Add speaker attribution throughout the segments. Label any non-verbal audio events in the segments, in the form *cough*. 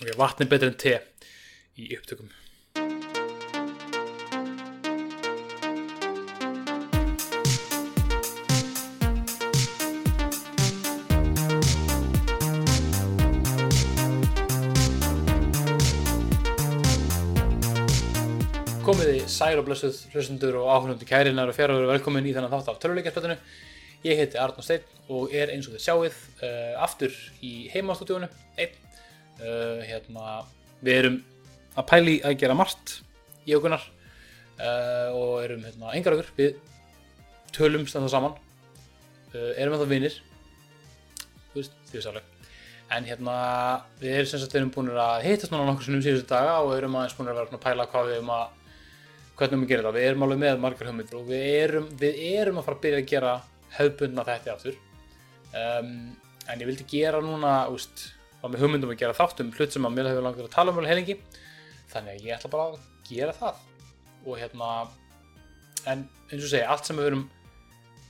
Speaker 1: Ok, vatn er betur en te í upptökum. Komiði sæl og blessuð hlustundur og áhörnundur kærinar og og velkomin í þennan þátt af töluleikjarspöldinu. Ég heiti Arnó Steinn og er eins og þið sjáið uh, aftur í heimastúdíónu, einn. Uh, hérna, við erum að pæli að gera margt í okkurnar uh, og erum hérna, engar okkur, við tölum standa saman, uh, erum að það vinir, þú veist, því við sálega. En hérna, við erum sem sagt erum búin að hittast núna nokkur sinnum síðustu daga og erum aðeins búin að vera að pæla hvað við erum að, hvernig við erum að gera þetta. Við erum alveg með margar hugmyndir og við erum, við erum að fara að byrja að gera hefðbundna þetta aftur. Um, en ég vildi gera núna, úst, var með hugmyndum að gera þáttum hlut sem að mér hefur langt að tala um alveg heilingi. Þannig að ég ætla bara að gera það. Og hérna, en eins og segja, allt sem við erum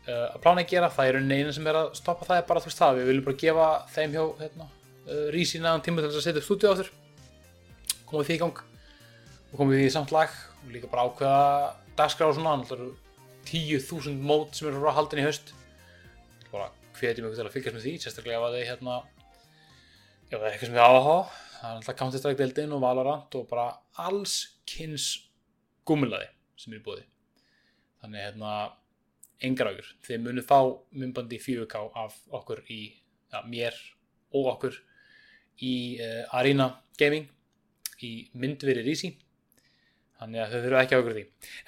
Speaker 1: uh, að plána að gera, það er einu sem er að stoppa það er bara þú veist það, við viljum bara gefa þeim hjá hérna, uh, Rísi næðan tíma til þess að setja upp stúdíu á þurr koma því í gang og koma því í samt lag og líka bara ákveða dagskrá og svona, að það eru 10.000 mót sem eru frá haldin í haust bara hvetjum ykkur til að fylgjast með því sérstaklega að þið hérna ef það er eitthvað sem við áhuga á það er alltaf Counter-Strike-deildin og Valorant og bara alls kynns gúmilaði sem er bóði þannig hérna engar águr. Þið munið fá myndbandi 4K af okkur í, ja, mér og okkur í uh, Arena Gaming í myndveri Rísi. Þannig að þau þurfa ekki á okkur því.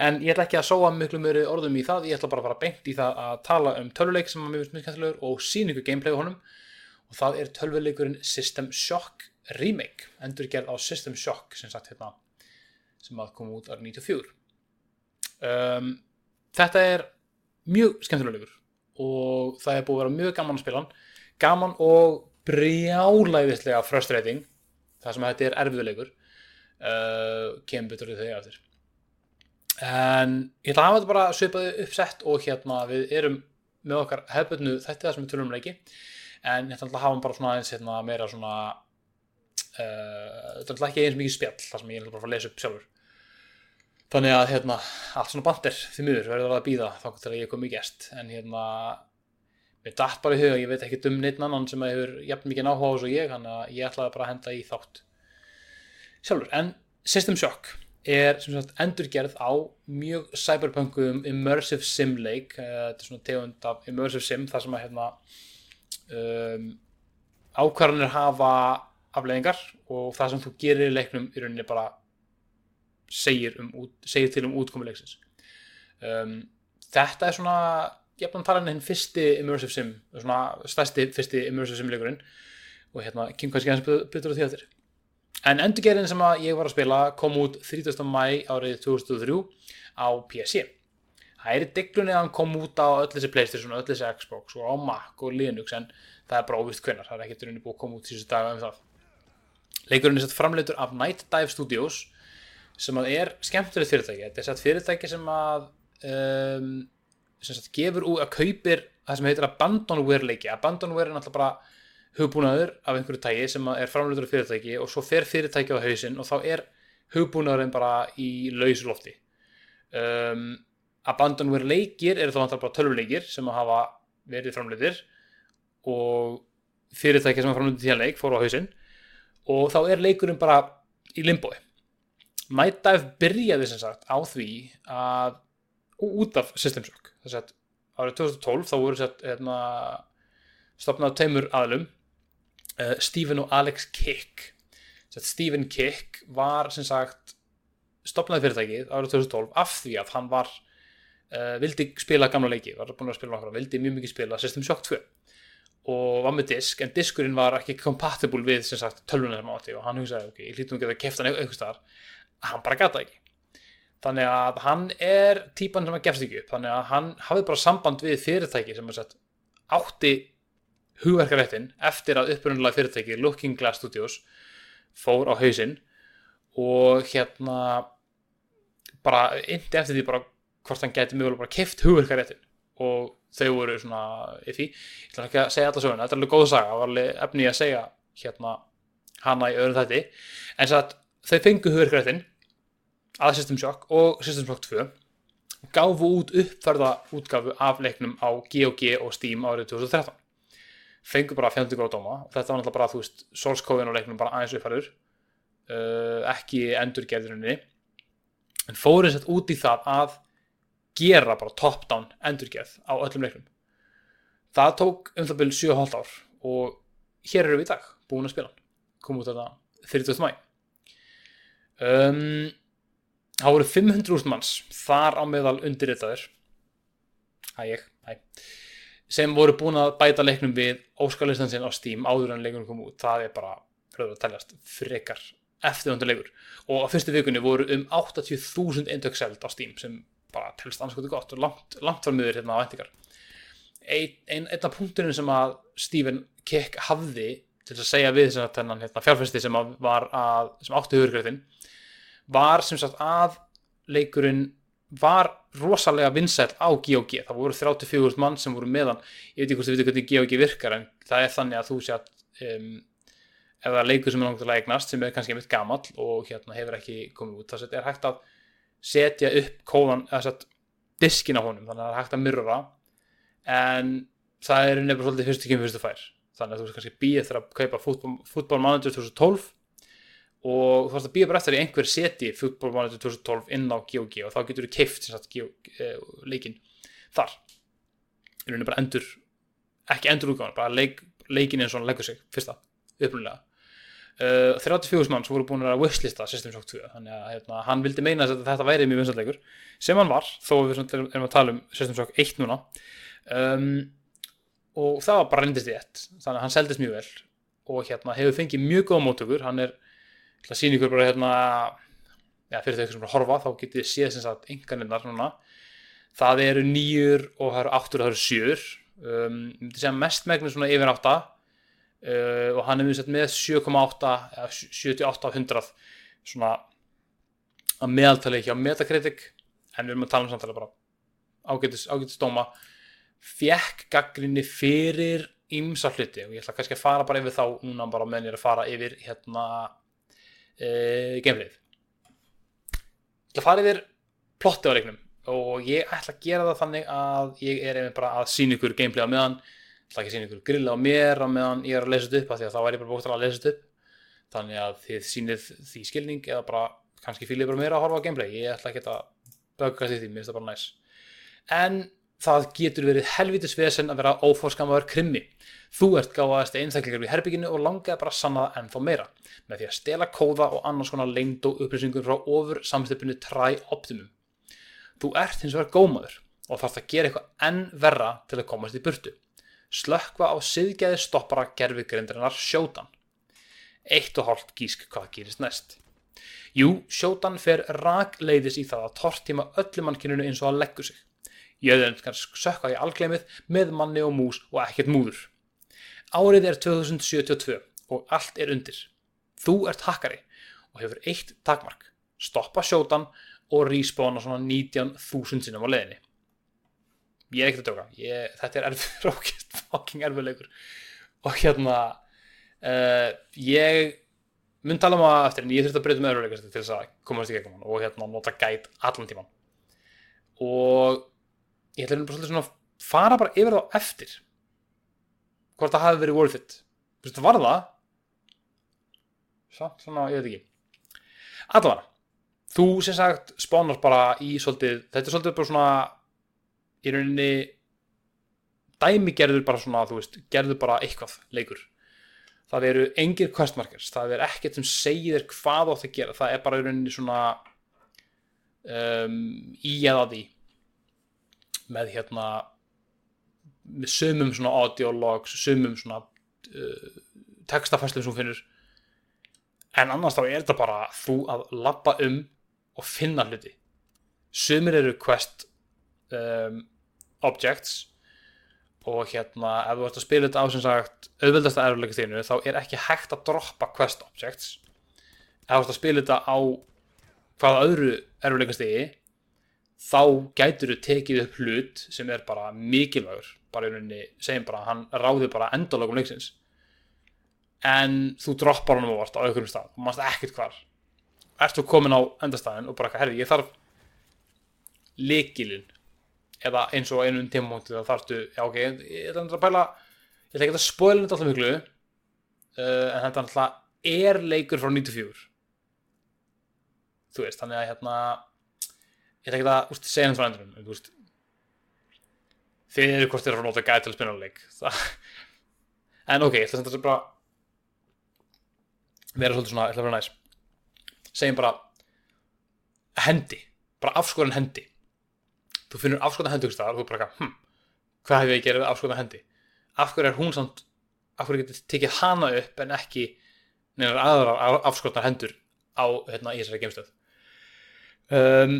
Speaker 1: En ég ætla ekki að sóa miklu mjög orðum í það, ég ætla bara að fara beint í það að tala um tölvuleik sem að mér finnst mjög skemmtilegur og sín ykkur gameplay á honum. Og það er tölvuleikurinn System Shock Remake, endurgerð á System Shock sem sagt hérna, sem að koma út árið 94. Um, þetta er mjög skemmtilegur og það er búið að vera mjög gaman að spila gaman og brjálæðislega frustrating það sem þetta er erfiðulegur uh, kemur betur þau aftur en ég ætla að hafa þetta bara svipaði uppsett og hérna við erum með okkar hefðbötnu þetta sem við tölum um leiki en ég ætla að hafa bara svona aðeins hérna, meira svona uh, þetta er ekki eins mikið spjall það sem ég ætla bara að fara að lesa upp sjálfur. Þannig að hérna, allt svona bandir því miður verður að býða þá til að ég komi í gest. En hérna, mér dætt bara í huga ég veit ekki um neitt annan sem hefur jafn mikið náhuga á þessu ég þannig að ég ætlaði bara að henda í þátt sjálfur, en System Shock er sem sagt endurgerð á mjög cyberpunkum immersive sim leik þetta er svona tegund af immersive sim þar sem að hérna um, ákvarðanir hafa afleðingar og það sem þú gerir í leiknum í rauninni bara segir, um, segir til um útkomuleiksins um, þetta er svona jafnum talan hinn fyrsti immersive sim svona stærsti fyrsti immersive sim leikurinn og hérna kemur kannski aðeins betur á því aftur en endurgerðin sem að ég var að spila kom út 30. mæ árið 2003 á PC það er í diglunni að hann kom út á öll þessi Playstation og öll þessi Xbox og á Mac og Linux en það er bara óvist hvenar það er ekkert rauninni búið að koma út síðustu daga um það. Leikurinn er sett framleitur af Night Dive Studios sem að er skemmtilegt fyrirtæki. Þetta er satt fyrirtæki sem að um, sem sagt gefur úr að kaupir það sem heitir abandonware leiki abandonware er náttúrulega bara hugbúnaður af einhverju tægi sem er framleitur af fyrirtæki og svo fer fyrirtæki á hausinn og þá er hugbúnaðurinn bara í lauslofti um, abandonware leikir eru þá bara tölvuleikir sem hafa verið framleitir og fyrirtæki sem er framleitur til að leik fór á hausinn. Og þá er leikurinn bara í limboi Night Dive byrjaði sem sagt á því að út af System Shock. Þess að árið 2012 þá voru sett hérna, stopnað teimur aðlum uh, Stephen og Alex Kick. Sett, Stephen Kick var sem sagt stopnaði fyrirtækið árið 2012 af því að hann var uh, vildi spila gamla leiki, var búin að spila nokkra vildi mjög mikið spila System Shock 2 og var með disk, en diskurinn var ekki compatible við sem sagt tölvunar sem átti og hann hugsaði, ok, ég hlýtum ekki að kæfta hann einhver staðar. Hann bara gata ekki. Þannig að hann er típan sem að gefst ekki upp. Þannig að hann hafði bara samband við fyrirtæki sem að sett átti hugverkaréttin eftir að upprunnulega fyrirtæki Looking Glass Studios fór á hausinn. Og hérna bara indi eftir því bara hvort hann geti mögulega bara keft hugverkaréttin og þau voru svona í því. Ég ætla ekki að segja alla söguna, þetta er alveg góð saga það var alveg efni að segja hérna hana í öðrum þætti. En satt, þau fengu hugverkrættin að System Shock og System Shock 2 og gáfu út uppfærða útgafu af leiknum á GOG og Steam árið 2013 fengu bara 50 góða dóma og þetta var náttúrulega bara, þú veist, code á leiknum bara aðeins uppfærður uh, ekki endurgerðurinni en fóruð sett út í það að gera bara top-down endurgerð á öllum leiknum. Það tók um það byrju 7,5 ár og hér eru við í dag búin að spila hann. Kom út þetta 30. mæ um, það voru 500.000 manns þar á meðal undirritaður að ég, hæ sem voru búin að bæta leiknum við óskalistan sinn á Steam áður en leikunum kom út. Það er bara, fyrir að teljast, frekar eftirvöndu leikur. Og á fyrstu vikunni voru um 80.000 eindök seld á Steam sem bara telst anskotu gott og langt, langt var miður hérna á vendingar ein, ein, einn af punkturinn sem að Stephen Kick hafði til að segja við sem þennan hérna, fjárfæsti sem sem átti hugurgræðin var sem sagt að leikurinn var rosalega vinsæl á GOG það voru 34 mann sem voru meðan ég veit ekki hvort þið veitu hvernig GOG virkar en það er þannig að þú sé að um, ef það er leikur sem er langt að eignast sem er kannski mitt gamall og hérna hefur ekki komið út þess að þetta er hægt að setja upp kóðan sett diskin á honum þannig að það er hægt að myrra en það er nefnilega svolítið fyrstu kemur fyrstu fær. Þannig að þú veist kannski býð þegar að kaupa fútból manager 2012 og þú veist að býða bara eftir að einhver seti fútból manager 2012 inn á GOG og þá getur þú keift eh, leikin þar. Í rauninu bara endur ekki endur útgáðan, bara leik, leikin eins og hann leggur sig fyrsta, upprunlega uh, 34 mann sem voru búin að wishlista System Shock 2, þannig að hérna, hann vildi meina að þetta væri mjög vinsatleikur sem hann var, þó við erum að tala um System Shock 1 núna. Um, og það var bara reyndist í ett þannig að hann seldist mjög vel og hérna hefur fengið mjög góða móttökur. Hann er, að sína ykkur bara hérna já, fyrir þau sem er að horfa þá getið þið séð sem sagt enganinnar núna. Það eru nýjur og það eru áttur og það eru sjör um, segja mest megnir svona yfir átta uh, og hann er mjög með 7,8 eða 78 af 100 svona að meðaltali ekki á Metacritic en við erum að tala um samtala bara ágætis, ágætis dóma fjekk gaggrinni fyrir ímsa hluti og ég ætla kannski að fara bara yfir þá núna bara meðan ég er að fara yfir hérna e, gameplay ég ætla að fara yfir plotti á leiknum og ég ætla að gera það þannig að ég er einmitt bara að sína ykkur gameplay á meðan ætla ekki að sína ykkur grilla á mér á meðan ég er að lesa þetta upp af því að þá er ég bara búin að lesa þetta upp þannig að þið sýnið því skilning eða bara kannski fýlið bara mér að horfa á gameplay ég ætla ekki að bögast í því, mér finnst það bara næs en það getur verið helvitis vesen að vera ófórskamaður krimmi. Þú ert gáðast einstakleikar í herbygginu og langaði bara að sanna það ennþá meira með því að stela kóða og annars konar lengd og upplýsingum frá ofur samstöpunni Try Optimum. Þú ert hins vegar gómaður og þarfst að gera eitthvað enn verra til að komast í burtu. Slökkva á siðgæði stoppara gerfigrindarinnar sjótan. Eitt og hálft gísk hvað gerist næst. Jú, sjótan fer rakleiðis í það að tortíma öllum mannkyninu eins og að leggu sig. Jöðurinn kannski sökka í algleimið með manni og mús og ekkert múður. Árið er 2072 og allt er undir. Þú ert hakkari og hefur eitt takmark. Stoppa sjótan og respawna svona 19.000 sinum á leðinni. Ég er ekkert að döka. Ég, þetta er erfið rákist, *laughs* fucking erfiðleikur. Og hérna, uh, ég mun tala um það eftir en ég þurfti að breyta með öðruleikast til þess að komast í gegnum hann og hérna nota gæt allan tíman. Og ég ætla bara svolítið svona að fara bara yfir þá eftir hvort það hafi verið worth it þú veist það var það Svo, svona, ég veit ekki allavega, þú sem sagt spánar bara í svolítið þetta er svolítið bara svona í rauninni dæmi gerður bara svona, þú veist, gerður bara eitthvað leikur. Það eru engir questmarkers, það er ekkert sem segir hvað átt að gera, það er bara í rauninni svona um, í eða því með hérna með sumum svona audiologs sumum svona uh, textafæslu sem finnur. En annars þá er þetta bara þú að lappa um og finna hluti. Sumir eru quest um, objects. Og hérna ef þú ert að spila þetta á sem sagt auðvöldasta erfleika þínu þá er ekki hægt að droppa quest objects. Ef þú ert að spila þetta á hvaða öðru erfleika stigi þá gætur þú tekið upp hlut sem er bara mikilvægur. Bara í rauninni, segjum bara hann ráði bara endalögum leiksins. En þú droppar honum óvart á einhverjum stað. Og mannst ekkert hvar. Ert þú komin á endastæðin og bara, herri, ég þarf likilinn eða eins og einum tímumóti þá þarftu, já ok, ég ætla að pæla ég ætla ekki að spoila þetta alltaf miklu uh, en þetta alltaf er leikur frá 94 þú veist, þannig að hérna ég ætla ekki að úst, segja henni frá endurum þú veist þið eru hvort þér að nota gæti til að spila leik *laughs* það en ok, ég ætla að bara vera svolítið svona, ég ætla að vera næst segjum bara hendi, bara afskoran hendi þú finnur afskoran hendi og þú bara, hm, hvað hef ég að gera við afskoran hendi? Af hverju er hún samt af hverju getur tekið hana upp en ekki neinar aðra afskoran hendur á hérna, í þessari geimstöð? Um,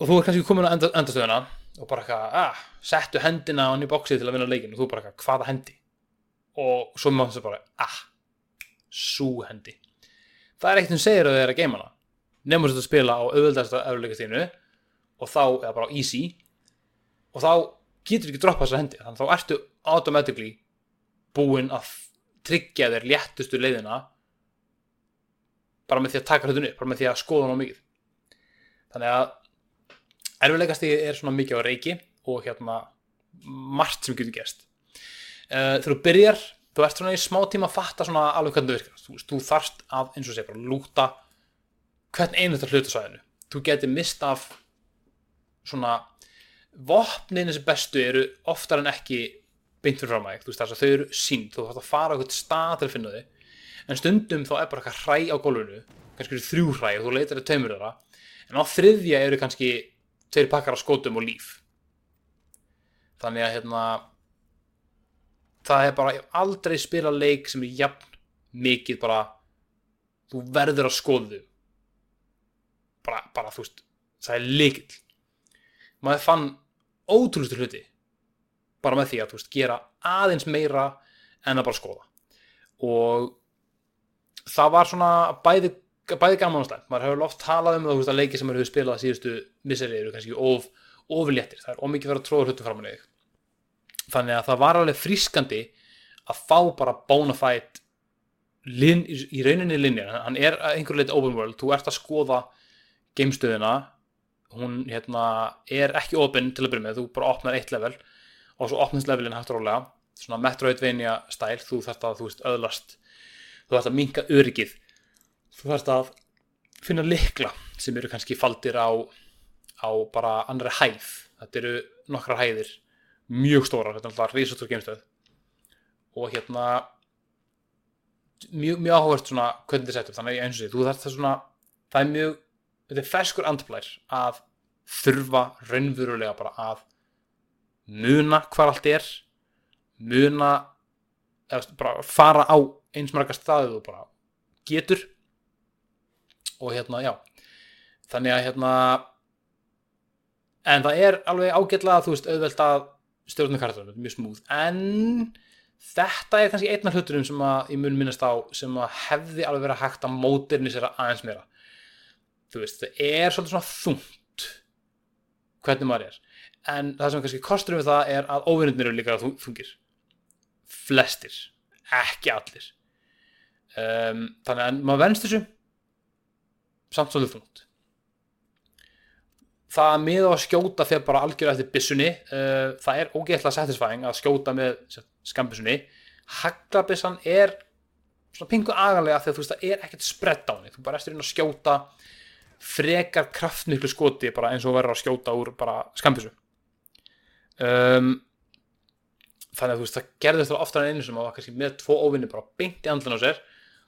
Speaker 1: og þú er kannski komin á enda, endastöðuna og bara eitthvað, ah, settu hendina á hann í bóksið til að vinna leikin og þú bara eitthvað, hvaða hendi? Og svo maður þess að bara, ah sú hendi. Það er ekkert sem segir að þið er að geima hana. Nefnum þess að spila á auðvöldasta öðruleikastínu og þá, eða bara easy og þá getur ekki droppa þessa hendi þannig þá ertu automatically búinn að tryggja þér léttustu leiðina bara með því að taka hlutunni bara með því að skoða hann á mikið. Þannig að erfiðleikastíði er svona mikið á reiki og hérna margt sem getur gerst. Uh, þegar þú byrjar þú ert svona í smá tíma að fatta svona alveg hvernig það virkar. Þú, þú þarft að eins og sé bara lúta hvern einu þetta hlutasvæðinu þú getur mist af svona vopnin þessi bestu eru oftar en ekki beint fyrir fram að þau þau eru sínt, þú þarf að fara á eitthvað stað til að finna þau. En stundum þá er bara eitthvað hræ á gólfinu kannski eru þrjú hræ og þú leitar þau taumur þeirra. En á þriðja eru kannski tveir pakkar á skótum og líf. Þannig að hérna það er bara aldrei spila leik sem er jafn mikið bara þú verður að skoðu bara, bara þú veist það er leikill maður fann ótrúlustu hluti bara með því að veist gera aðeins meira en að bara skoða. Og það var svona bæði, bæði gaman og slæmt. Maður hefur oft talað um það veist, að leiki sem eru spilað síðustu miseri eru kannski of, ofléttir það er ómikið verið að tróða hlutum fram með þig. Þannig að það var alveg frískandi að fá bara bonafide lin, í rauninni linja. Hann er einhver leiti open world. Þú ert að skoða geimstöðina hún hérna, er ekki open til að byrja með, þú bara opnar eitt level og svo opnast levelin hægt rólega svona Metroidvania stæl, þú þarfst að þú veist öðlast, þú þarfst að minka öryggið, þú þarfst að finna likla sem eru kannski faldir á, á bara annari hæð, þetta eru nokkra hæðir mjög stóra, þetta er alltaf risatur geimstöð. Og hérna mjög, mjög áhugast svona hvernig þetta upp, þannig að eins og því þú þarf það svona, það er mjög þetta er ferskur andblær að þurfa raunverulega bara að muna hvað allt er muna bara fara á eins marga staðið og bara getur. Og hérna já þannig að hérna en það er alveg ágætlega þú veist auðvelt að stjórnum karakterum, mjög smúð en þetta er kannski einna hluturum sem að ég mun minnast á sem að hefði alveg verið hægt að móternisera aðeins meira þú veist, það er svolítið svona þungt hvernig maður er. En það sem kannski kostur um það er að óvinnir eru líka þungir. Flestir, ekki allir. Um, þannig að maður venst þessu samt svolítið þungt. Það með að skjóta þegar bara algjörða eftir bissunni uh, það er ógeðslega satisfying að skjóta með skambissunni haglabissan er svona pingu agalega þegar þú veist það er ekkert spredd á henni. Þú bara eftir inn að skjóta frekar kraftmiklu skoti bara eins og verður að skjóta úr bara skambissu um, þannig að þú veist það gerðist þá oftar en einu sem að var kannski með tvo óvinni bara beint í andlan á sér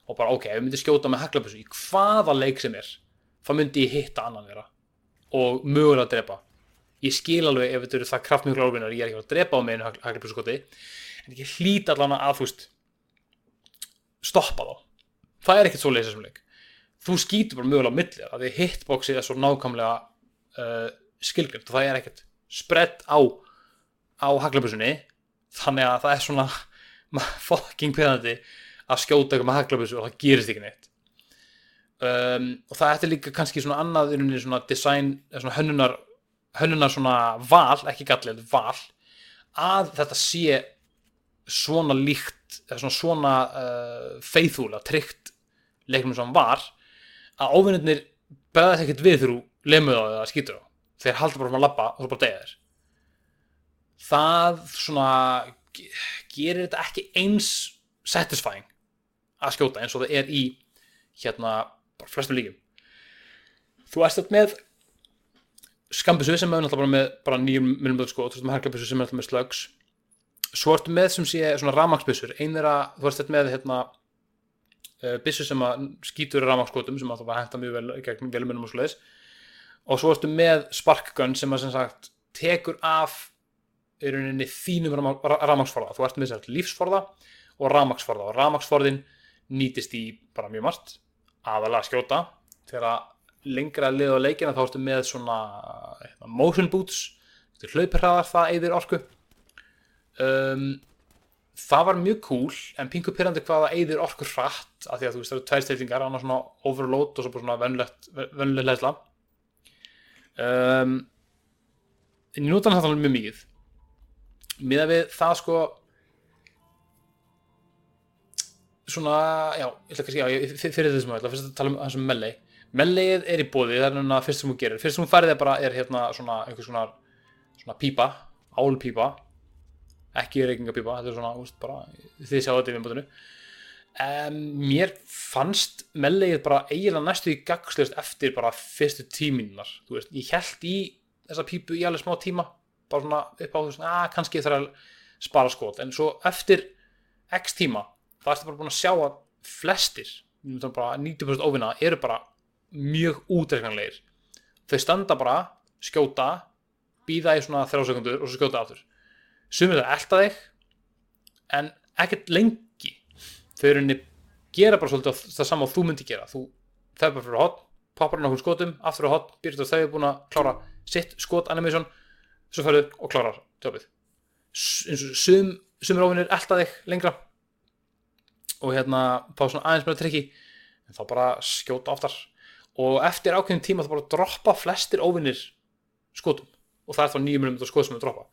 Speaker 1: og bara ok, ef ég myndi skjóta með haglabissu í hvaða leik sem er þá myndi ég hitta annan þeirra og mögulega að drepa. Ég skil alveg ef þetta eru það kraftmjögla orfinar ég er ekki að drepa á með einu haglipusskoti en ég hlýta allavega að þú veist stoppa þá. Það er ekkert svo leysið sem leik þú skýtur bara mögulega á millir að því hitboxið er svo nákvæmlega uh, skilgjönd og það er ekkert spredd á á haglipussunni þannig að það er svona *laughs* fucking peðandi að skjóta eitthvað með haglipussu og það gerist ekki neitt. Um, og það ætti líka kannski svona annað svona design, svona hönnunar hönnunar svona val, ekki gallið val, að þetta sé svona líkt svona, svona uh, faithful að tryggt leiknum sem var að óvinnirnir beðast ekkert við þegar þú lemuð á það eða skýtur á þeir halda bara frá að labba og þú bara deyja þér. Það svona ge- gerir þetta ekki eins satisfying að skjóta eins og það er í hérna bara flestum líkum þú ert þetta með skambissu sem er náttúrulega bara með bara nýjum minnum sko, þú ert með herglabissu sem er náttúrulega með slugs. Svo ertu með sem sé svona ramagsbissur ein er að þú ert þetta með hérna uh, bissu sem að skýtur ramagskotum sem að það var henta mjög vel gegn velmunum og svoleiðis. Og svo ertu með sparkgun sem að sem sagt tekur af í rauninni þínum ramagsforða þú ert með þess að lífsforða og ramagsforða og ramagsforðin nýtist í bara mjög margt. Aðalega að skjóta. Þegar lengra að liða á leikina þá ertu með svona hérna, motion boots. Hlaupirraðar það eðir orku. Um, það var mjög cool en pingu pyrrandi hvað það eðir orku hratt af því að þú veist það eru tvær steytingar annars svona overload og svo svona venlegt leðsla um, en ég nota hann það mjög mikið. Miða við það sko svona, já, ég ætla já, ég- fyr- fyrir þessum, ætla fyrst að tala um það sem melee. Meleið er í bóði, það er núna fyrst sem hún gerir. Fyrst sem hún færið er bara, er hérna svona einhvers svona, svona pípa, álpípa ekki reykingapípa þetta er svona, úst, bara, þið sjáu þetta í vinnbútinu um, mér fannst meleið bara eiginlega næstu í gagslust eftir bara fyrstu veist, ég held í þessa pípu í alveg smá tíma bara svona upp á þú veist, að kannski þarf að spara skot, en svo eftir x tíma, þá ertu bara búin að sjá að flestir, ég myndi bara 90% óvinna, eru bara mjög útreiknanlegir. Þau standa bara, skjóta býða í svona þrjá sekundur og svo skjóta aftur sumir það elta þig en ekkert lengi. Þau eru henni gera bara svolítið það sama og þú myndi gera. Þú fer bara fyrir hot, poppar hann okkur skotum aftur á hot, byrjur þetta þau er búin að klára sitt skot animation svo ferðu og klárar tjópið sum, sumir óvinnir elta þig lengra og hérna fá svona aðeins meira trikki en þá bara skjóta oftar. Og eftir ákveðin tíma þá bara droppa flestir óvinnir skotum. Og það er þá nýjum minnum þetta skot sem er droppa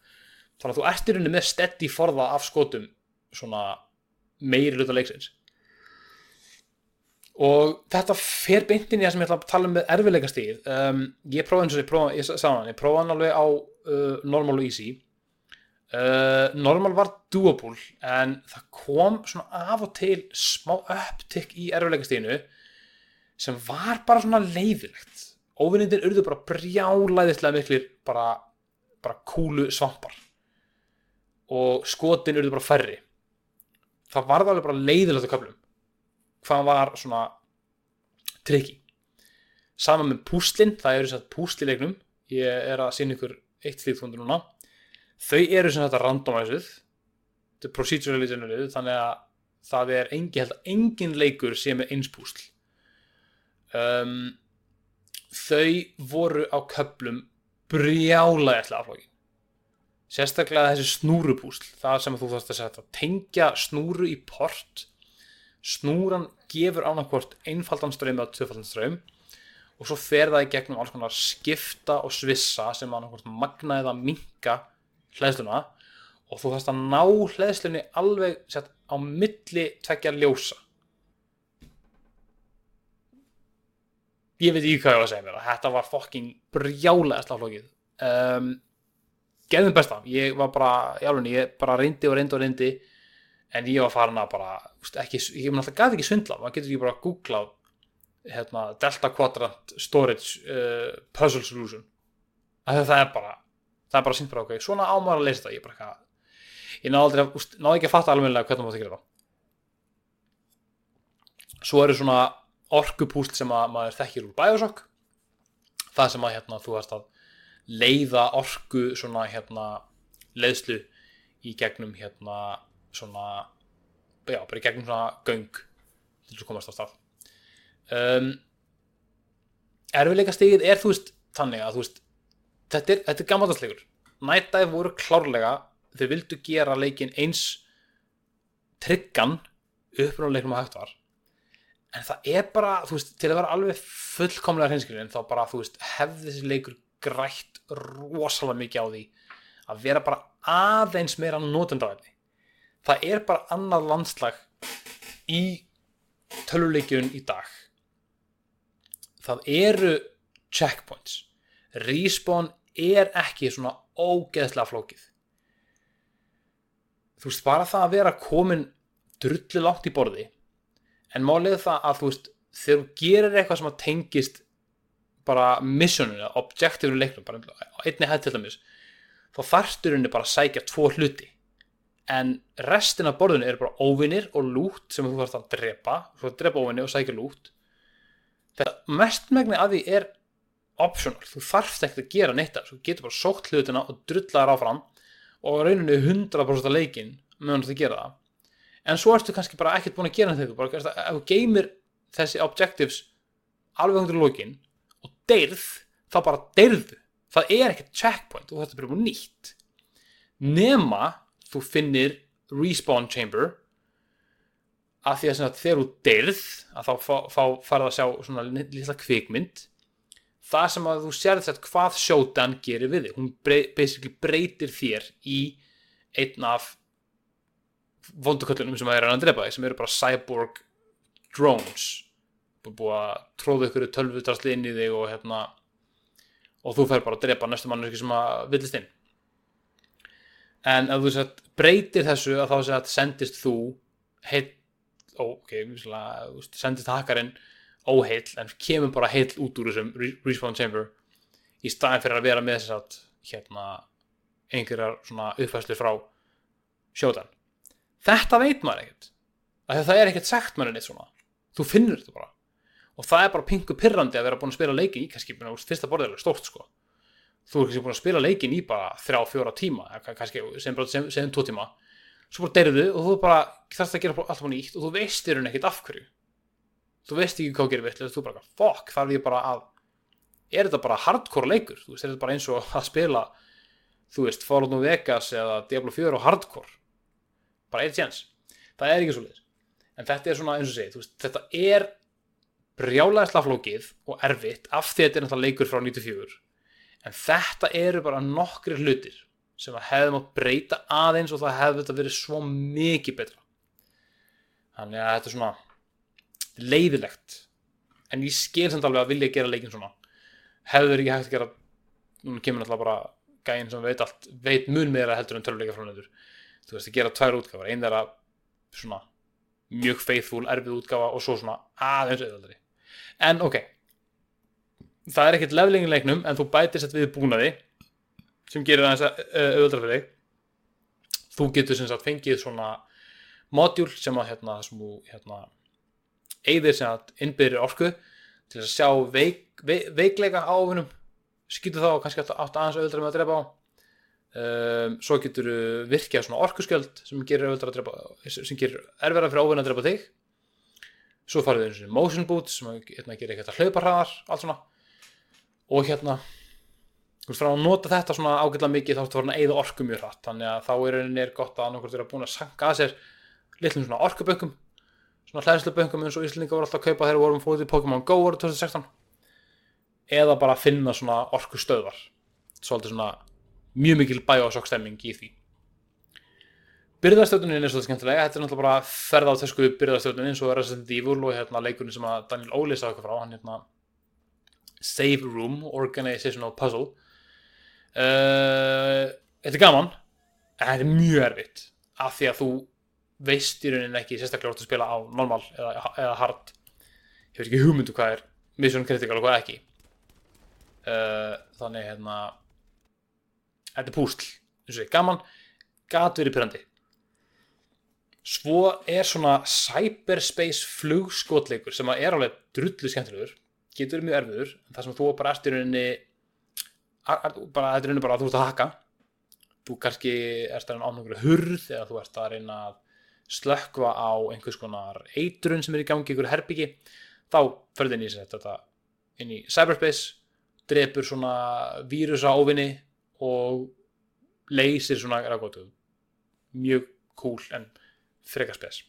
Speaker 1: þannig að þú ert í rauninni með steady forða af skotum svona meiri hluta leiksins. Og þetta fer beint inn í það sem ég ætla að tala um með erfiðleikastíð um, ég prófaði eins og ég prófaði, ég sagði hann, ég prófaði hann alveg á uh, normal og easy. Uh, normal var doable en það kom svona af og til smá upptikk í erfiðleikastíðinu sem var bara svona leiðilegt óvinnindir urðu bara brjálæðislega miklir bara, bara kúlu svampar og skotin urðu bara færri. Það varð alveg bara leiðilegt á köflum. Hvað var svona trikki saman með púslin, það eru svona púslilegnum ég er að sína ykkur eitt slíkt fundur núna. Þau eru svona þetta randomæsuð þetta er procedurally generated þannig að það er engin, held að engin leikur sem er eins púsl. Um, þau voru á köplum brjálega eftir aflókin sérstaklega þessi snúrupúsl það sem þú þarfst að setja tengja snúru í port. Snúran gefur ánakvort einfaldan ströym eða tvöfaldan ströym og svo fer það í gegnum alls konar skipta og svissa sem ánakvort magna eða minka hlæðsluna og þú þarfst að ná hlæðslunni alveg sett á milli tvekja ljósa. Ég veit ekki hvað ég var að segja mér þetta var fokking brjálega slaflókið um, geðum besta. Ég var bara, alveg, ég bara reyndi og reyndi og reyndi en ég var farin að bara, ekki, ég mun alltaf gæti ekki svindla, maður getur ekki bara að googla hérna, Delta Quadrant Storage uh, Puzzle Solution. Að það er bara það er bara sínt bara ok, svona ámar að leysa þetta. Ég bara eitthvað ég náði ekki að fatta alveg hvernig maður það gera það svo eru svona orkupúsl sem að maður þekkir úr Bioshock. Það sem að hérna, þú veist að leiða orku svona hérna leiðslu í gegnum hérna svona já, bara í gegnum svona göng til að komast á stað. Um, erfiðleika stigið er þú veist þannig að þú veist þetta er, þetta er gammaldagsleikur Night Dive voru klárlega þau vildu gera leikin eins tryggan upprunaleikum að hægt var. En það er bara, þú veist, til að vera alveg fullkomlega hreinskilin þá bara, þú veist, hefði þessi leikur grætt rosalega mikið á því að vera bara aðeins meira notendavæfni það er bara annað landslag í töluleikjun í dag. Það eru checkpoints. Respawn er ekki svona ógeðslega flókið. Þú veist bara það að vera komin drullu langt í borði en málið það að þú veist þegar þú gerir eitthvað sem að tengist bara missioninu, objektifinu leiknum bara einni hætt til dæmis þá þarftur henni bara að sækja tvo hluti. En restin af borðinu er bara óvinnir og lút sem þú þarfst að drepa. Þú þarfst að drepa óvinni og sækja lút þetta mestmægni að því er optional, þú þarfst ekkert að gera neitt þú getur bara sókt hlutina og drullar áfram og rauninni 100% af leikin meðan þú gera það. En svo ertu kannski bara ekkert búin að gera þetta ef þú geymir þessi objectives alveg undir lókin deyrð, þá bara deyrðu. Það er ekkert checkpoint og þetta er bara nýtt. Nema þú finnir respawn chamber að því að þegar þú deyrð að þá farið að sjá svona lilla kvikmynd. Það sem að þú sér þess að hvað sjótan gerir við þig. Hún basically breytir þér í einn af vonduköllunum sem að er að drepa þig sem eru bara cyborg drones búið að tróða ykkur tölvutrastli inn í þig og hérna og þú fer bara að drepa næstu mann sem að villist inn. En ef þú sett breytir þessu að þá sett sendist þú heitt, ok, sendist hakkarinn óheil en kemur bara heil út úr þessum respawn chamber í staðin fyrir að vera með þess að hérna einhverjar svona uppfæslu frá sjóðan. Þetta veit maður ekkert. Að það er ekkert sagt maður neitt svona. Þú finnur þetta bara og það er bara pingu pirrandi að vera búin að spila leikin í kannski fyrsta borðið er stórt sko. Þú er kannski búin að spila leikin í bara þrjá, fjóra tíma kannski sem, sem, sem tvo tíma. Svo bara deyrðu og þú bara þarfst að gera alltaf nýtt og þú veistir hún ekkert af hverju. Þú veist ekki hvað gerir vitt þú bara, fokk, þarf ég bara að er þetta bara hardcore leikur? Þú veist, er þetta bara eins og að spila þú veist, Fallout New Vegas eða Diablo 4 og hardcore. Bara eitt séns, það er ekki svo leiðis en þetta er svona eins og segið veist, þetta er brjálega slaflókið og erfitt af því að þetta er náttúrulega leikur frá 94 en þetta eru bara nokkri hlutir sem að hefðum að breyta aðeins og það hefði þetta verið svo mikið betra. Þannig að þetta er svona leiðilegt en ég skil samt alveg að vilja gera leikin svona. Hefur ekki hægt að gera núna kemur náttúrulega bara gæinn sem veit allt veit mun meira heldur en töluleika fránendur þú veist að gera tvær útgáfar einn er að svona mjög faithful erfið útgáfa og svo svona aðeins auðvöldari en ok. Það er ekkert leflingin leiknum en þú bætir sett við búnaði sem gerir aðeins auðvöldara fyrir þig. Þú getur sem sagt fengið svona modjúl sem að hérna, sem þú hérna eigðir sem að innbyrðir orku til að sjá veik, veik, veikleika á ofinum skýtu þá kannski átt aðeins auðvitað með að drepa á. Um, svo getur virkjað svona orkuskjöld sem gerir auðvitað að gerir erverða fyrir ofin að drepa þig svo farið við eins og motion boots sem hérna, gerir eitthvað hlauparhraðar allt svona. Og hérna þú veist frá að nota þetta svona ágætla mikið þá ertu farin að eigða orku mjög hratt. Þannig að þá er einnig gott að annarkort vera búin að sanka að sér litlum svona orkubökkum svona hlæðsluböngum eins og Íslinga voru alltaf að kaupa þegar vorum fótið í Pokémon Go voru 2016 eða bara að finna svona orku stöðvar svolítið svona mjög mikil bæjósokstemming í því byrðarstjórnunin er svolítið skemmtilega þetta er náttúrulega bara ferða á þessu byrðarstjórnunin eins og Resident Evil og hérna leikurinn sem að Daniel Óli sá eitthvað frá. Hann hérna Save Room Organizational Puzzle. Uh, þetta er gaman. En þetta er mjög erfitt af því að þú veist í rauninni ekki sérstaklega hvort að spila á normal eða, eða hard. Ég veit ekki hugmyndu hvað er mission critical og hvað ekki. Uh, þannig hérna þetta er púsl. Eins og ég gaman. Gat verið pyrrandi svo er svona cyberspace flugskotleikur sem er alveg drullu skemmtilegur. Getur mjög erfiður það sem þú bara erst í rauninni bara þetta er rauninni bara að þú ert að haka. Þú kannski erst að reyna ánum hurð eða þú erst að reyna að slökkva á einhvers konar eitrun sem er í gangi, einhver herbyggi. Þá inn í þetta inn í cyberspace, drefur svona vírusa óvinni og leysir svona mjög cool en freka spes.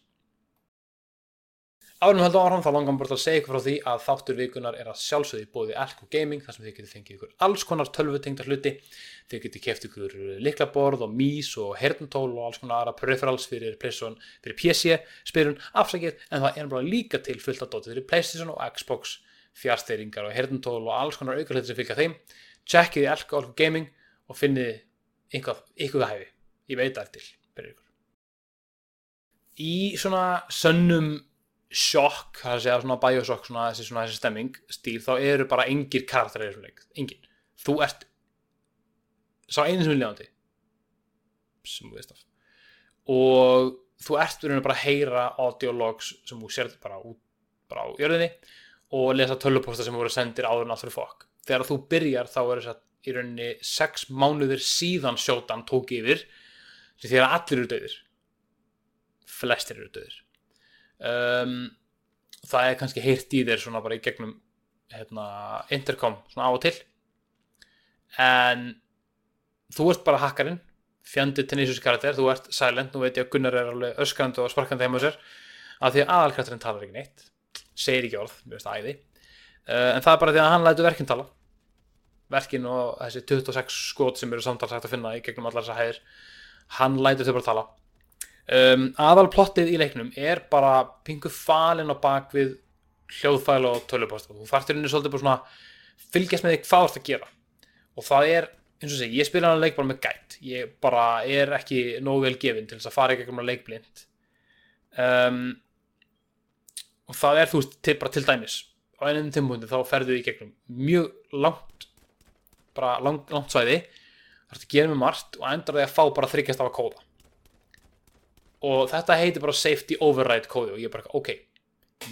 Speaker 1: Árum höldum áfram þá langar mér bara að segja ykkur frá því að þáttur vikunar er að sjálfsögði bóði Elko Gaming þar sem þið getur fengið ykkur alls konar tölvutengda hluti. Þið getur keft ykkur liklaborð og mís og hernutól og alls konar aðra peripherals fyrir, fyrir PC spyrun afsakið en það er bara líka til fullt að dóti fyrir PlayStation og Xbox. Fjársteyringar og hernutól og alls konar auka hluti sem fylgja þeim. Checkið Elko, Elko Gaming og finnið ykkur, ykkur hæfi. Ég veit það til í svona sönnum sjokk, það er að svona bioshock svona þessi, svona þessi stemming stíl þá eru bara engir karakterir í þessum leik. Engin, þú ert sá einu sem er ljóðandi sem þú veist af. Og þú ert verið bara að heyra audiologs sem þú sér bara út bara á jörðinni og lesa töluposta sem voru sendir áður fyrir fokk. Þegar þú byrjar þá er þess að í rauninni sex mánuðir síðan sjótan tók yfir því að allir eru döðir flestir eru döðir um, það er kannski heyrt í þér svona bara í gegnum hérna, intercom svona á og til. En þú ert bara hakkarinn fjandið Tenacious karakter, þú ert silent nú veit ég að Gunnar er alveg öskrandi og sparkandi heim á sér af því að aðalkarakterinn talar ekki neitt segir ekki orð, mér veist að æði. Uh, en það er bara því að hann lætu verkinn tala. Verkinn og þessi 26 skot sem eru samtalsagt að finna í gegnum allar þessar hæðir hann lætur þau bara tala um, aðalplottið í leiknum er bara pingu falin á bakvið hljóðfæl og tölupost og þú þarftir henni svolítið bara svona fylgjast með þig hvað þú ert að gera. Og það er eins og segi, ég spila hann leik bara með gætt ég bara er ekki nógu vel gefin til þess að fara ekki um að leikblind um, og það er þú veist til, bara til dæmis á einum tímpundi þá ferðu í gegnum mjög langt bara langt, langt svæði ert að gera með margt og endar því að fá bara þryggjast af að kóða og þetta heitir bara safety override kóði og ég er bara ok,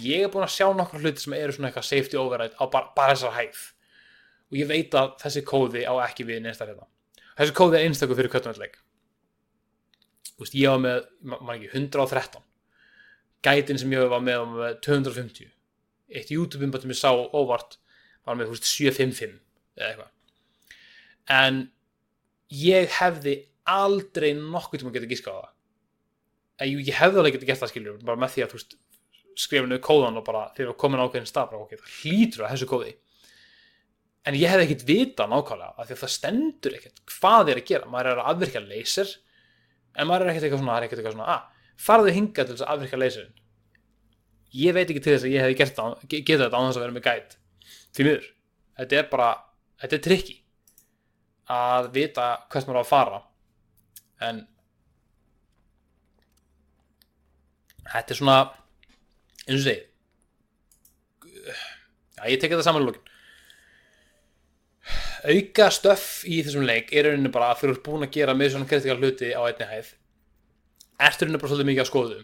Speaker 1: ég er búin að sjá nokkru hluti sem eru svona eitthvað safety override á bara, bara þessar hæð. Og ég veit að þessi kóði á ekki við neinstar hérna. Þessi kóði er einstaklega fyrir kvötunarleik ég var með maður ekki 113 gætin sem ég var með var með 250 eitt YouTube-umbat sem ég sá óvart var með 755 eða eitthvað. En ég hefði aldrei nokkuð til að geta gíska á það en ég hefði alveg getið gert það skiljur bara með því að skrifa niður kóðan og bara þegar komin ákveðin stað bara, það hlýtur að þessu kóði. En ég hef ekkert vita nákvæmlega af því að það stendur ekkert hvað er að gera. Maður er að afvirkja laser en maður er ekkert eitthvað svona, ekkert eitthvað svona ah, farðu hinga til þess að afvirkja laserin ég veit ekki til þess að ég hef getið þetta á þess að vera með gæt því miður, þetta er bara þetta er trikki að vita hvert maður á að fara. En þetta er svona eins og segi já, ég tek þetta saman í lókin auka stöff í þessum leik er rauninni bara að þú ert búin að gera með svona kritikal hluti á einni hæð. Ertur rauninni bara svolítið mikið að skoðu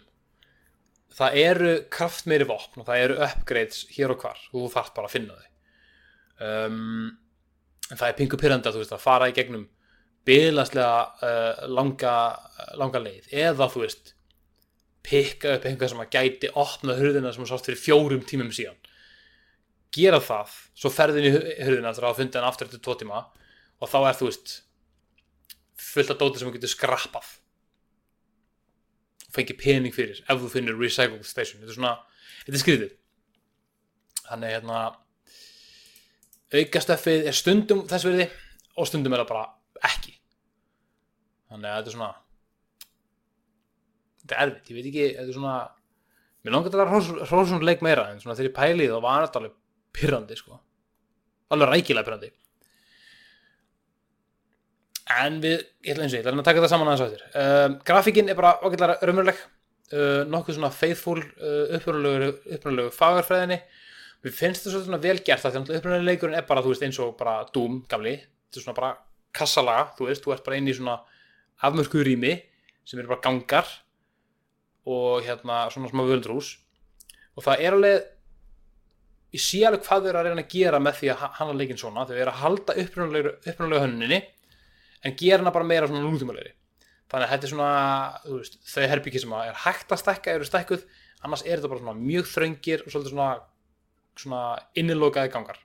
Speaker 1: það eru kraftmeiri vopn og það eru upgrades hér og hvar. Og þú þarf bara að finna þau. Um, það er pingu pyrranda þú veist að fara í gegnum bygglaslega uh, langa, langa leið. Eða þú veist pikka upp einhvað sem að gæti opna hurðina sem þú sást fyrir fjórum tímum síðan. Gera það svo ferðin í hurðina það fundið hann aftur eftir tvo tíma og þá er þú veist fullt af dóti sem þú getur skrappað. Og fengið pening fyrir ef þú finnir recycle station. Þetta er svona, þetta er skriðið þannig hérna aukastöfið er stundum þess verði og stundum er það bara ekki. Þannig að þetta er svona þetta er erfitt, ég veit ekki þetta er svona, mér langar þetta að hrósun leik meira en svona þegar ég pælið þá var þetta alveg pyrrandi sko. Alveg rækilega pyrrandi en við, ég ætla eins og ég ætla að taka það saman aðeins á þér uh, grafíkin er bara okkurlega raunveruleg uh, nokkuð svona faithful uh, uppröðulegu fagarfræðinni. Við finnst þetta svona vel gert það því að uppröðulegurinn er bara, þú veist, eins og bara Doom, gamli, þetta er svona bara kassalaga, þú veist, þú ert bara inn í svona afmörku rými sem eru bara gangar og hérna svona smá völdrús og það er alveg ég sé alveg hvað þau eru að reyna að gera með því að hann að leikin svona, þau eru að halda upprunalega hönninni en gera hana bara meira svona nútímalegri. Þannig að þetta er svona, veist þau herbyggi sem er hægt að stekka, eru stekkuð annars er þetta bara svona mjög þröngir og svolítið svona, svona innilokaði gangar.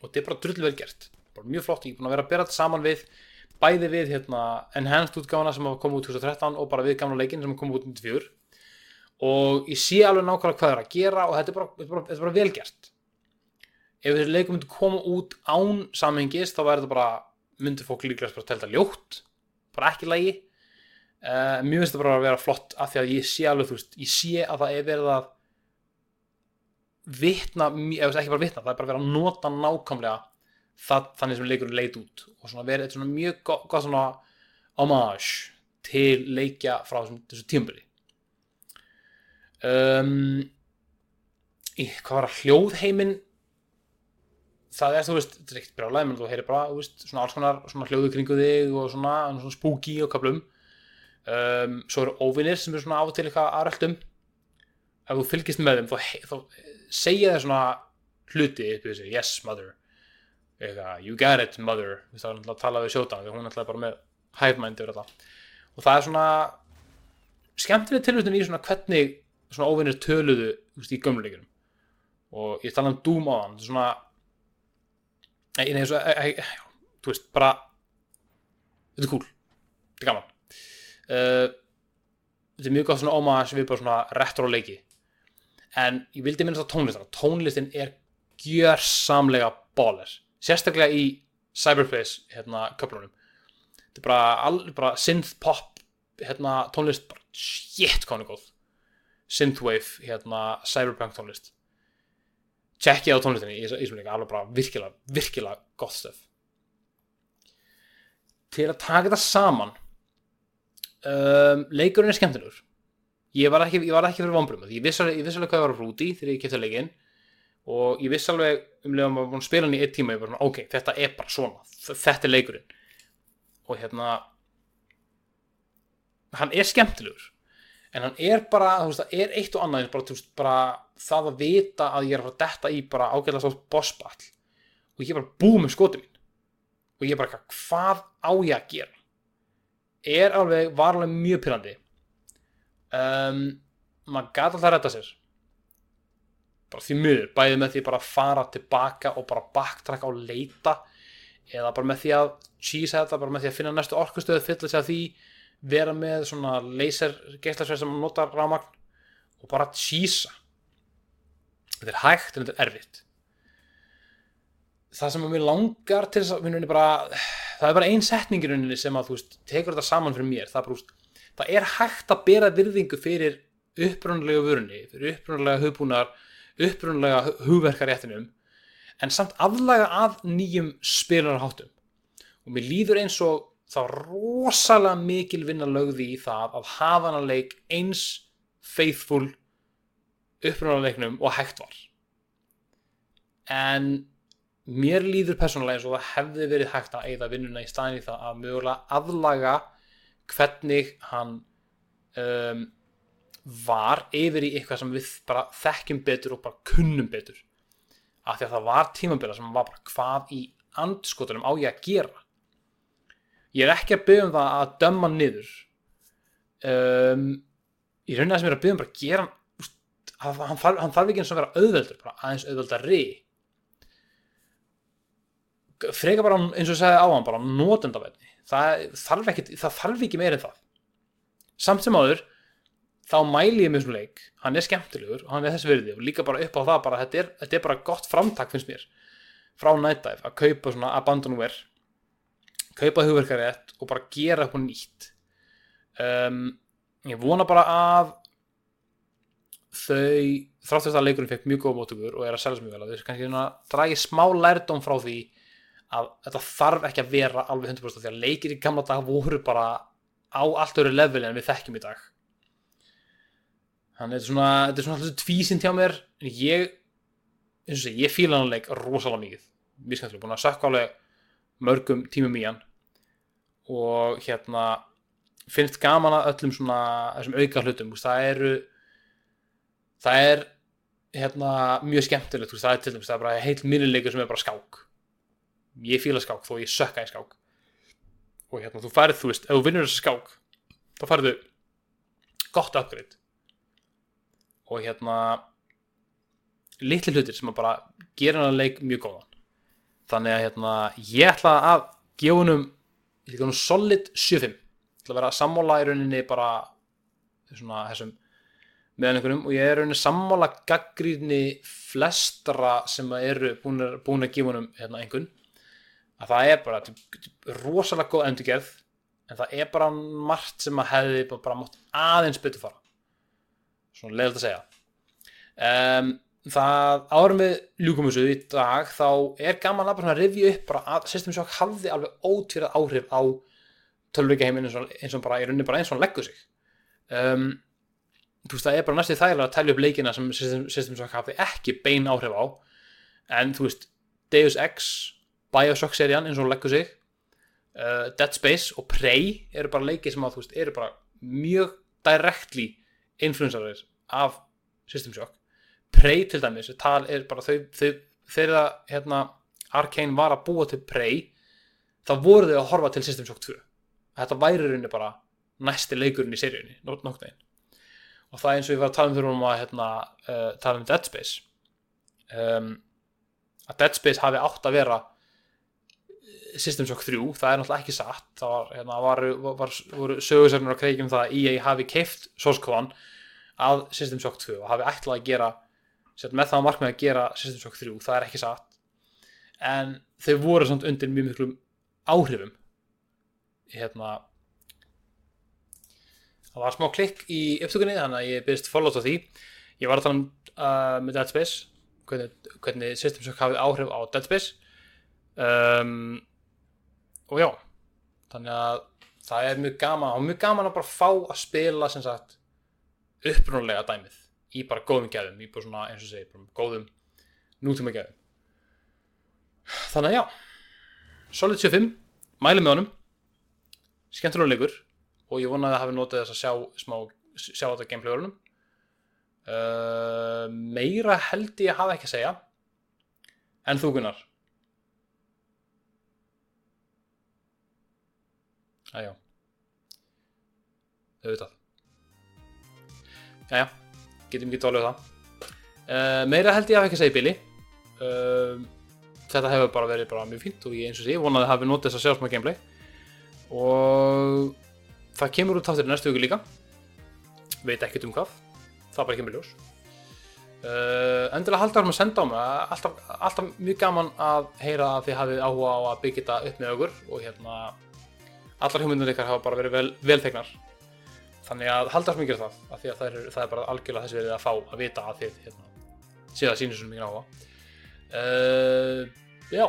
Speaker 1: Og þetta er bara drullvel gert, bara mjög flott ég er búin að vera að bera þetta saman við bæði við hérna, enhanced útgáðana sem komið út 2013 og bara við gamla leikin sem komið út 2004 og ég sé alveg nákvæmlega hvað það er að gera og þetta er bara, þetta er bara, þetta er bara velgert ef þessi leikur myndi koma út án samhengis þá væri þetta bara myndi fólk líklega bara telta ljótt bara ekki lægi uh, mjög finnst þetta bara að vera flott af því að ég sé alveg þú veist, ég sé að það er verið að vitna, eða ekki bara vitna það er bara verið að nota nákvæmlega það, þannig sem leikurinn leit út. Og svona verið þetta svona mjög gott, gott svona homage til leikja frá þessu tímbili um, í, hvað var að hljóðheimin það er þú veist, þetta er ekkert brjálæg menn þú heyrir bara, þú veist, svona alls konar svona hljóðu kringu þig og svona, svona spooky og kaplum um, svo eru óvinnir sem eru svona af og til eitthvað aðrældum ef þú fylgist með þeim þá, þá segja það svona hluti í þessu, yes mother eitthvað, you got it mother. Það er náttúrulega að tala við sjóta hún er náttúrulega bara með yfir þetta. Og það er svona skemmtileg tilvægtun í svona hvernig svona óvinnir töluðu veist, í gömleikunum og ég tala um Doom á hann svona nei, nei, svo, e, e, þú veist, bara þetta er cool, þetta er gaman. Uh, þetta er mjög gott svona óma sem við bara svona retro leiki. En ég vildi minnast á tónlistan tónlistin er gjörsamlega báler, sérstaklega í cyberplace hérna köflunum. Þetta er bara, all, bara synth pop hérna tónlist bara shit konu góð. Synthwave hérna cyberpunk tónlist. Tjekkið á tónlistinni í þessum leika alveg bara virkilega, virkilega gott stöf til að taka þetta saman um, leikurinn er skemmtilegur. Ég var ekki, ég var ekki fyrir vonbrum ég vissi alveg, hvað ég var að frúti þegar ég kæfti leikin og ég vissi alveg um leðan maður búin að spila hann í eitt tíma ég var svona, ok, þetta er bara svona þetta er leikurinn. Og hérna hann er skemmtilegur en hann er bara, þú veist, það er eitt og annað bara, veist, bara það að vita að ég er að fara að detta í bara ágæðlega stótt bossball og ég er bara búið með skotið mín. Og ég er bara, hvað á ég að gera? Er alveg, var alveg mjög pyrrandi um, maður gæti alltaf að retta sér bara því miður, bæðið með því bara að fara tilbaka og bara backtracka og leita eða bara með því að cheese þetta, bara með því að finna næstu orkustöðu fylla sig að því vera með svona laser geislasverð sem notar rámagn og bara cheesa þetta er hægt en þetta er erfitt. Það sem mér langar til þess að bara, það er bara ein setning í rauninni sem að þú veist, tekur þetta saman fyrir mér. Það bara, það er hægt að bera virðingu fyrir upprunnulega vörunni fyrir upprunnulega hugbúnar upprunnulega hugverkaréttinum en samt aflaga að nýjum spilunarháttum. Og mér líður eins og þá rosalega mikil vinna lögði í það að hafa hann að leik eins faithful upprunnuleiknum og hægt var. En mér líður persónulega eins og það hefði verið hægt að eigða vinnuna í staðin í það að mögulega aðlaga hvernig hann um, var yfir í eitthvað sem við bara þekkjum betur og bara kunnum betur. Af því að það var tímabila sem var bara hvað í andskotunum á ég að gera. Ég er ekki að byggja um það að döma niður. Um, ég raunin að sem ég er að byggja um bara að gera hann, hann, þarf, hann þarf ekki eins og vera auðveldur bara aðeins auðveldari. Freka bara eins og segði á hann bara nótendavenni það það þarf ekki meira en það. Samt sem áður þá mæli ég með svona leik. Hann er skemmtilegur og hann er þess verði og líka bara upp á það bara þetta er, þetta er bara gott framtak finnst mér frá Dive að kaupa svona abandonware kaupa hugverkarétt og bara gera eitthvað nýtt. Um, ég vona bara að þau þráttur að leikurinn fekk mjög góða mótugur og er að selja mjög vel að þau kannski dragi smá lærdom frá því að þetta þarf ekki að vera alveg 100% því að leikir í gamla dag voru bara á allt öru level en við þekkjum í dag þannig að þetta er svona svona tvísinn hjá mér en ég sé, ég fíla hann að leik rosalega mikið. Mjög skemmtilega, búin að sökka alveg mörgum tímum í hann. Og hérna finnst gaman að öllum svona þessum auka hlutum, það eru það er hérna mjög skemmtilegt, það er til dæmis það er bara heil minnilegur sem er bara skák. Ég fíla skák þó ég sökka í skák. Og hérna þú færið, þú veist, ef þú vinnur þessu skák þá færið þú gott upgrade og hérna litli hlutir sem að bara gera hann að leik mjög góðan. Þannig að hérna, ég ætla að gefa ég ætla húnum solid 7-5, ég ætla að vera sammála í rauninni bara svona þessum með einhverjum. Og ég er rauninni sammála gaggríðni flestra sem eru búin að, búin að gefa honum hérna einhvern að það er bara þetta er rosalega góð endurgerð en það er bara margt sem að hefði bara, bara mátt aðeins betur fara svona leiðilegt að segja. Um, það árum við ljúkum þessu í dag þá er gaman að bara rifja upp bara að System Shock hafði alveg ótýrað áhrif á tölvleikaheimin eins, eins og bara í rauninni bara eins og hann leggur sig. Um, þú veist það er bara næstu þægilega að telja upp leikina sem System, System Shock hafði ekki bein áhrif á. En þú veist Deus Ex, Bioshock serían eins og hún leggur sig uh, Dead Space og Prey eru bara leiki sem að þú veist eru bara mjög directly influensarir af System Shock. Prey til dæmis tal er bara þau, þau þegar hérna Arkane var að búa til Prey þá voru þau að horfa til System Shock 2 þetta væri rauninni bara næsti leikurinn í seríunni, nótt einn og það er eins og ég var að tala um þegar um að hérna, uh, tala um Dead Space. Um, að Dead Space hafi átt að vera System Shock 3, það er náttúrulega ekki satt. Það var, hérna, var, var, voru sögursarnir á kreikjum það að EA hafi keift Source Code að System Shock 2 og hafi ætlað að gera með það að markmið að gera System Shock 3 það er ekki satt. En þau voru samt undir mjög miklum áhrifum. Hérna það var smá klikk í upptökunni þannig að ég byrðist follow á því. Ég var að tala um uh, með Dead Space hvernig, hvernig System Shock hafið áhrif á Dead Space. Um, og já þannig að það er mjög gaman og mjög gaman að bara fá að spila sem sagt upprunalega dæmið í bara góðum gæðum í bara svona eins og segi bara góðum nútíma gæðum þannig að já Solid 75, mælum með honum skemmtilega leikur og ég vona að hafi notið þess að sjá smá, sjá þetta gameplayverunum uh, meira held ég að hafa ekki að segja. En þú Gunnar Æjá auðvitað. Jæja, getum ekki dálið það. Uh, meira held ég að ekki segja í bili. Uh, þetta hefur bara verið bara mjög fínt og ég eins og sé, ég vonaði að hafi notið þess að sjá smá gameplay. Og það kemur út þáttur í næstu viku líka. Veit ekkert um hvað. Það bara kemur ljós. Uh, endilega halda árum að senda á mig. Alltaf, alltaf mjög gaman að heyra að þið hafið áhuga á að byggja þetta upp með okkur og hérna allar hugmyndir ykkar hafa bara verið vel, velþegnar þannig að halda árum að gera það af því að það er, það er bara algjörlega þessi verið að fá að vita að þið hérna, séð að sínir svona mikið áhuga uh, já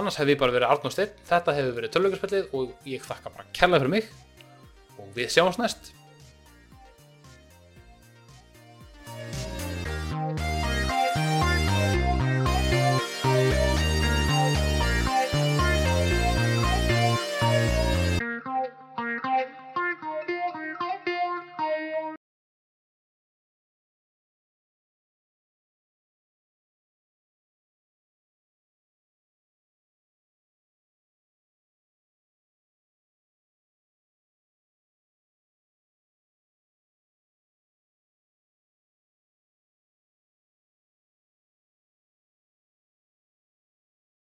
Speaker 1: annars hef ég bara verið Arnór Steinn þetta hefur verið tölvöggarspillið og ég þakka bara kærlega fyrir mig og við sjáumst næst